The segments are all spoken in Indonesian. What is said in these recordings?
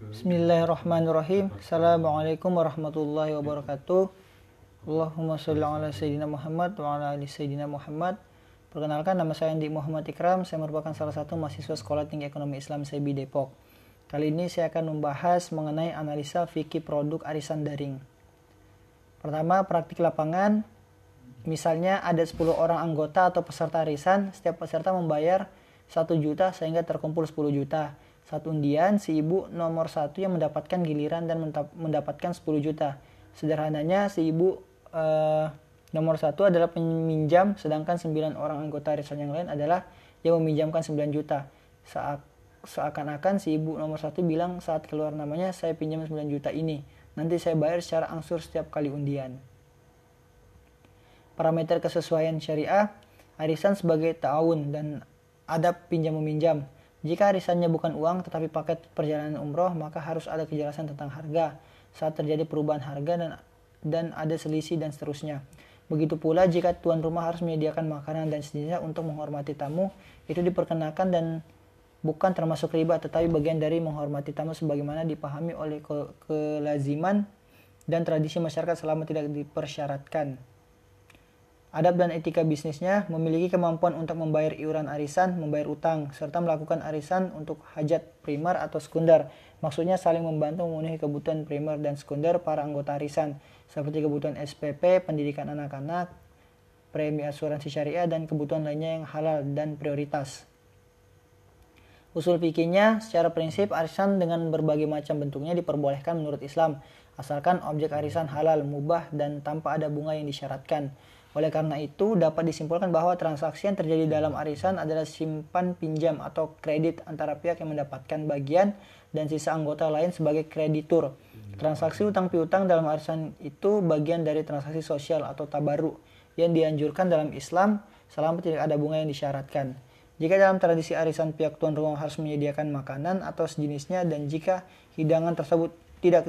Bismillahirrahmanirrahim. Assalamualaikum warahmatullahi wabarakatuh. Allahumma sholli ala sayyidina Muhammad wa ala ali sayyidina Muhammad. Perkenalkan nama saya Andi Muhammad Ikram. Saya merupakan salah satu mahasiswa Sekolah Tinggi Ekonomi Islam SEBI Depok. Kali ini saya akan membahas mengenai analisa fikih produk arisan daring. Pertama, praktik lapangan. Misalnya ada 10 orang anggota atau peserta arisan, setiap peserta membayar 1 juta sehingga terkumpul 10 juta saat undian, si ibu nomor satu yang mendapatkan giliran dan mendapatkan 10 juta. Sederhananya, si ibu eh, nomor satu adalah peminjam, sedangkan 9 orang anggota arisan yang lain adalah yang meminjamkan 9 juta. Saat seakan-akan si ibu nomor satu bilang saat keluar namanya saya pinjam 9 juta ini. Nanti saya bayar secara angsur setiap kali undian. Parameter kesesuaian syariah, arisan sebagai ta'awun dan adab pinjam meminjam jika arisannya bukan uang tetapi paket perjalanan umroh, maka harus ada kejelasan tentang harga saat terjadi perubahan harga dan dan ada selisih dan seterusnya. Begitu pula jika tuan rumah harus menyediakan makanan dan sejenisnya untuk menghormati tamu, itu diperkenakan dan bukan termasuk riba tetapi bagian dari menghormati tamu sebagaimana dipahami oleh ke kelaziman dan tradisi masyarakat selama tidak dipersyaratkan. Adab dan etika bisnisnya memiliki kemampuan untuk membayar iuran arisan, membayar utang, serta melakukan arisan untuk hajat primer atau sekunder. Maksudnya saling membantu memenuhi kebutuhan primer dan sekunder para anggota arisan, seperti kebutuhan SPP, pendidikan anak-anak, premi asuransi syariah, dan kebutuhan lainnya yang halal dan prioritas. Usul fikihnya, secara prinsip arisan dengan berbagai macam bentuknya diperbolehkan menurut Islam, asalkan objek arisan halal, mubah, dan tanpa ada bunga yang disyaratkan. Oleh karena itu, dapat disimpulkan bahwa transaksi yang terjadi dalam arisan adalah simpan pinjam atau kredit antara pihak yang mendapatkan bagian dan sisa anggota lain sebagai kreditur. Transaksi utang piutang dalam arisan itu bagian dari transaksi sosial atau tabaru yang dianjurkan dalam Islam selama tidak ada bunga yang disyaratkan. Jika dalam tradisi arisan pihak tuan rumah harus menyediakan makanan atau sejenisnya dan jika hidangan tersebut tidak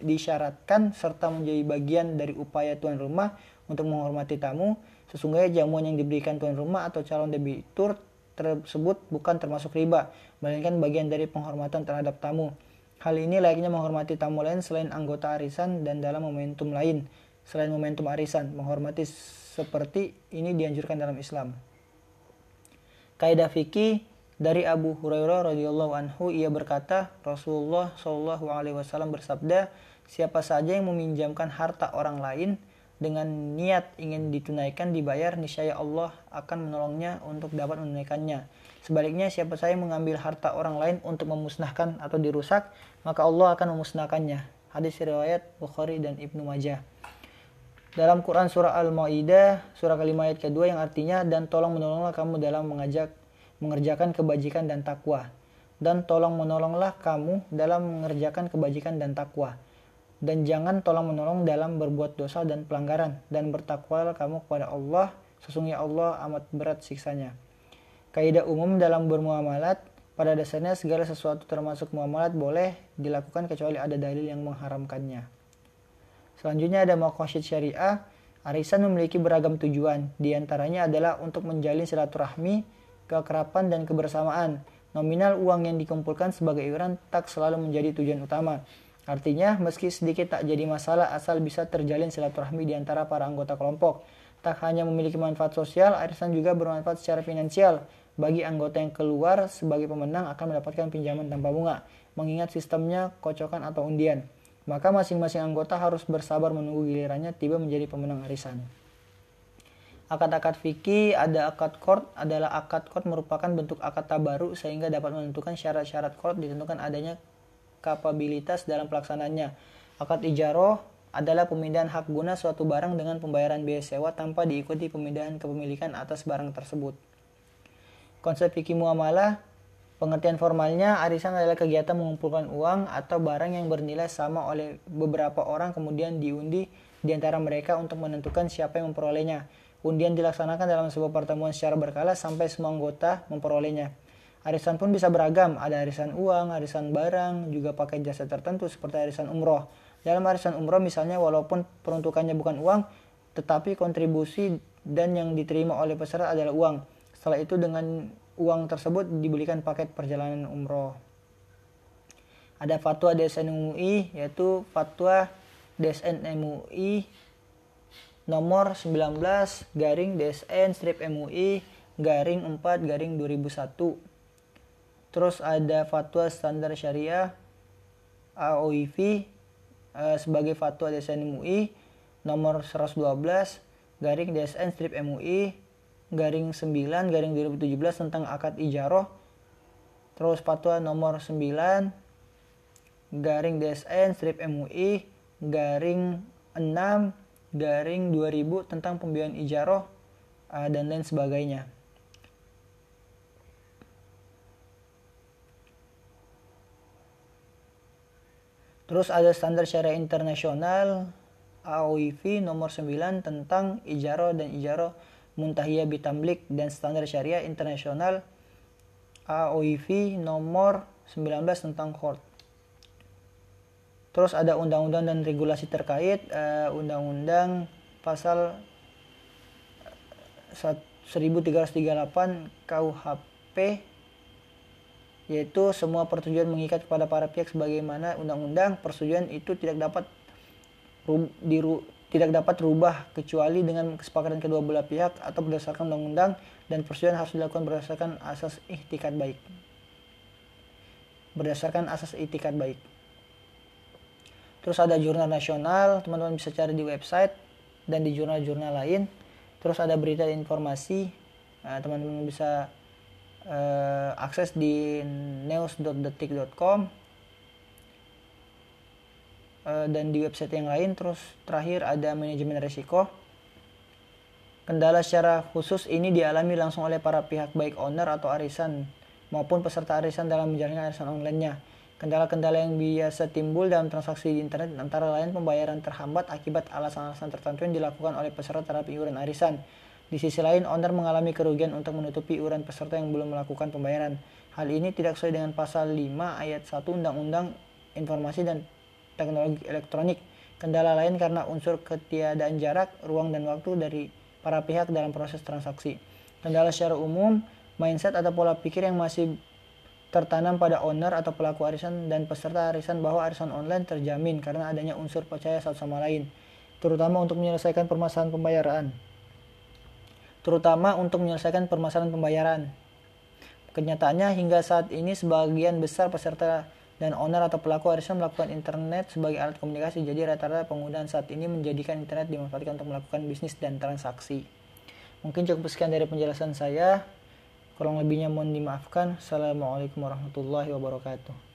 disyaratkan serta menjadi bagian dari upaya tuan rumah untuk menghormati tamu, sesungguhnya jamuan yang diberikan tuan rumah atau calon debitur tersebut bukan termasuk riba, melainkan bagian dari penghormatan terhadap tamu. Hal ini layaknya menghormati tamu lain selain anggota arisan dan dalam momentum lain. Selain momentum arisan, menghormati seperti ini dianjurkan dalam Islam. Kaidah fikih dari Abu Hurairah radhiyallahu anhu ia berkata, Rasulullah shallallahu alaihi wasallam bersabda, siapa saja yang meminjamkan harta orang lain dengan niat ingin ditunaikan dibayar, niscaya Allah akan menolongnya untuk dapat menunaikannya. Sebaliknya, siapa saja mengambil harta orang lain untuk memusnahkan atau dirusak, maka Allah akan memusnahkannya. Hadis riwayat Bukhari dan Ibnu Majah. Dalam Quran surah Al-Maidah, surah kelima ayat kedua yang artinya dan tolong menolonglah kamu dalam mengajak mengerjakan kebajikan dan takwa. Dan tolong menolonglah kamu dalam mengerjakan kebajikan dan takwa. Dan jangan tolong menolong dalam berbuat dosa dan pelanggaran. Dan bertakwalah kamu kepada Allah, sesungguhnya Allah amat berat siksanya. Kaidah umum dalam bermuamalat, pada dasarnya segala sesuatu termasuk muamalat boleh dilakukan kecuali ada dalil yang mengharamkannya. Selanjutnya ada maqasid syariah. Arisan memiliki beragam tujuan, di antaranya adalah untuk menjalin silaturahmi, kekerapan, dan kebersamaan. Nominal uang yang dikumpulkan sebagai iuran tak selalu menjadi tujuan utama. Artinya, meski sedikit tak jadi masalah asal bisa terjalin silaturahmi di antara para anggota kelompok. Tak hanya memiliki manfaat sosial, arisan juga bermanfaat secara finansial. Bagi anggota yang keluar sebagai pemenang akan mendapatkan pinjaman tanpa bunga, mengingat sistemnya kocokan atau undian. Maka masing-masing anggota harus bersabar menunggu gilirannya tiba menjadi pemenang arisan. Akad-akad fikih ada akad kord adalah akad kord merupakan bentuk akad tabaru sehingga dapat menentukan syarat-syarat kord ditentukan adanya kapabilitas dalam pelaksanaannya. Akad ijaroh adalah pemindahan hak guna suatu barang dengan pembayaran biaya sewa tanpa diikuti pemindahan kepemilikan atas barang tersebut. Konsep fikih muamalah Pengertian formalnya, arisan adalah kegiatan mengumpulkan uang atau barang yang bernilai sama oleh beberapa orang kemudian diundi di antara mereka untuk menentukan siapa yang memperolehnya. Undian dilaksanakan dalam sebuah pertemuan secara berkala sampai semua anggota memperolehnya. Arisan pun bisa beragam, ada arisan uang, arisan barang, juga pakai jasa tertentu seperti arisan umroh. Dalam arisan umroh misalnya walaupun peruntukannya bukan uang, tetapi kontribusi dan yang diterima oleh peserta adalah uang. Setelah itu dengan uang tersebut dibelikan paket perjalanan umroh. Ada fatwa DSN MUI yaitu fatwa DSN MUI nomor 19 garing DSN strip MUI garing 4 garing 2001. Terus ada fatwa standar syariah AOIV eh, sebagai fatwa DSN MUI nomor 112 garing DSN strip MUI garing 9 garing 2017 tentang akad ijaroh terus fatwa nomor 9 garing DSN strip MUI garing 6 garing 2000 tentang pembiayaan ijaroh uh, dan lain sebagainya Terus ada standar syariah internasional AOIV nomor 9 tentang ijaroh dan ijaroh Muntahiyah Bitamlik dan Standar Syariah Internasional AOIV nomor 19 tentang court. Terus ada undang-undang dan regulasi terkait uh, undang-undang pasal 1338 KUHP yaitu semua persetujuan mengikat kepada para pihak sebagaimana undang-undang persetujuan itu tidak dapat diru tidak dapat rubah kecuali dengan kesepakatan kedua belah pihak atau berdasarkan undang-undang dan persetujuan harus dilakukan berdasarkan asas ikhtikat baik. Berdasarkan asas ikhtikat baik. Terus ada jurnal nasional, teman-teman bisa cari di website dan di jurnal-jurnal lain. Terus ada berita dan informasi, nah, teman-teman bisa uh, akses di news.detik.com Eh, dan di website yang lain. Terus terakhir ada manajemen resiko. Kendala secara khusus ini dialami langsung oleh para pihak baik owner atau arisan maupun peserta arisan dalam menjalankan arisan online-nya. Kendala-kendala yang biasa timbul dalam transaksi di internet antara lain pembayaran terhambat akibat alasan-alasan tertentu yang dilakukan oleh peserta terhadap iuran arisan di sisi lain, owner mengalami kerugian untuk menutupi iuran peserta yang belum melakukan pembayaran. Hal ini tidak sesuai dengan pasal 5 ayat 1 Undang-Undang Informasi dan teknologi elektronik. Kendala lain karena unsur ketiadaan jarak, ruang, dan waktu dari para pihak dalam proses transaksi. Kendala secara umum, mindset atau pola pikir yang masih tertanam pada owner atau pelaku arisan dan peserta arisan bahwa arisan online terjamin karena adanya unsur percaya satu sama lain, terutama untuk menyelesaikan permasalahan pembayaran. Terutama untuk menyelesaikan permasalahan pembayaran. Kenyataannya hingga saat ini sebagian besar peserta dan owner atau pelaku arisan melakukan internet sebagai alat komunikasi. Jadi rata-rata penggunaan saat ini menjadikan internet dimanfaatkan untuk melakukan bisnis dan transaksi. Mungkin cukup sekian dari penjelasan saya. Kurang lebihnya mohon dimaafkan. Assalamualaikum warahmatullahi wabarakatuh.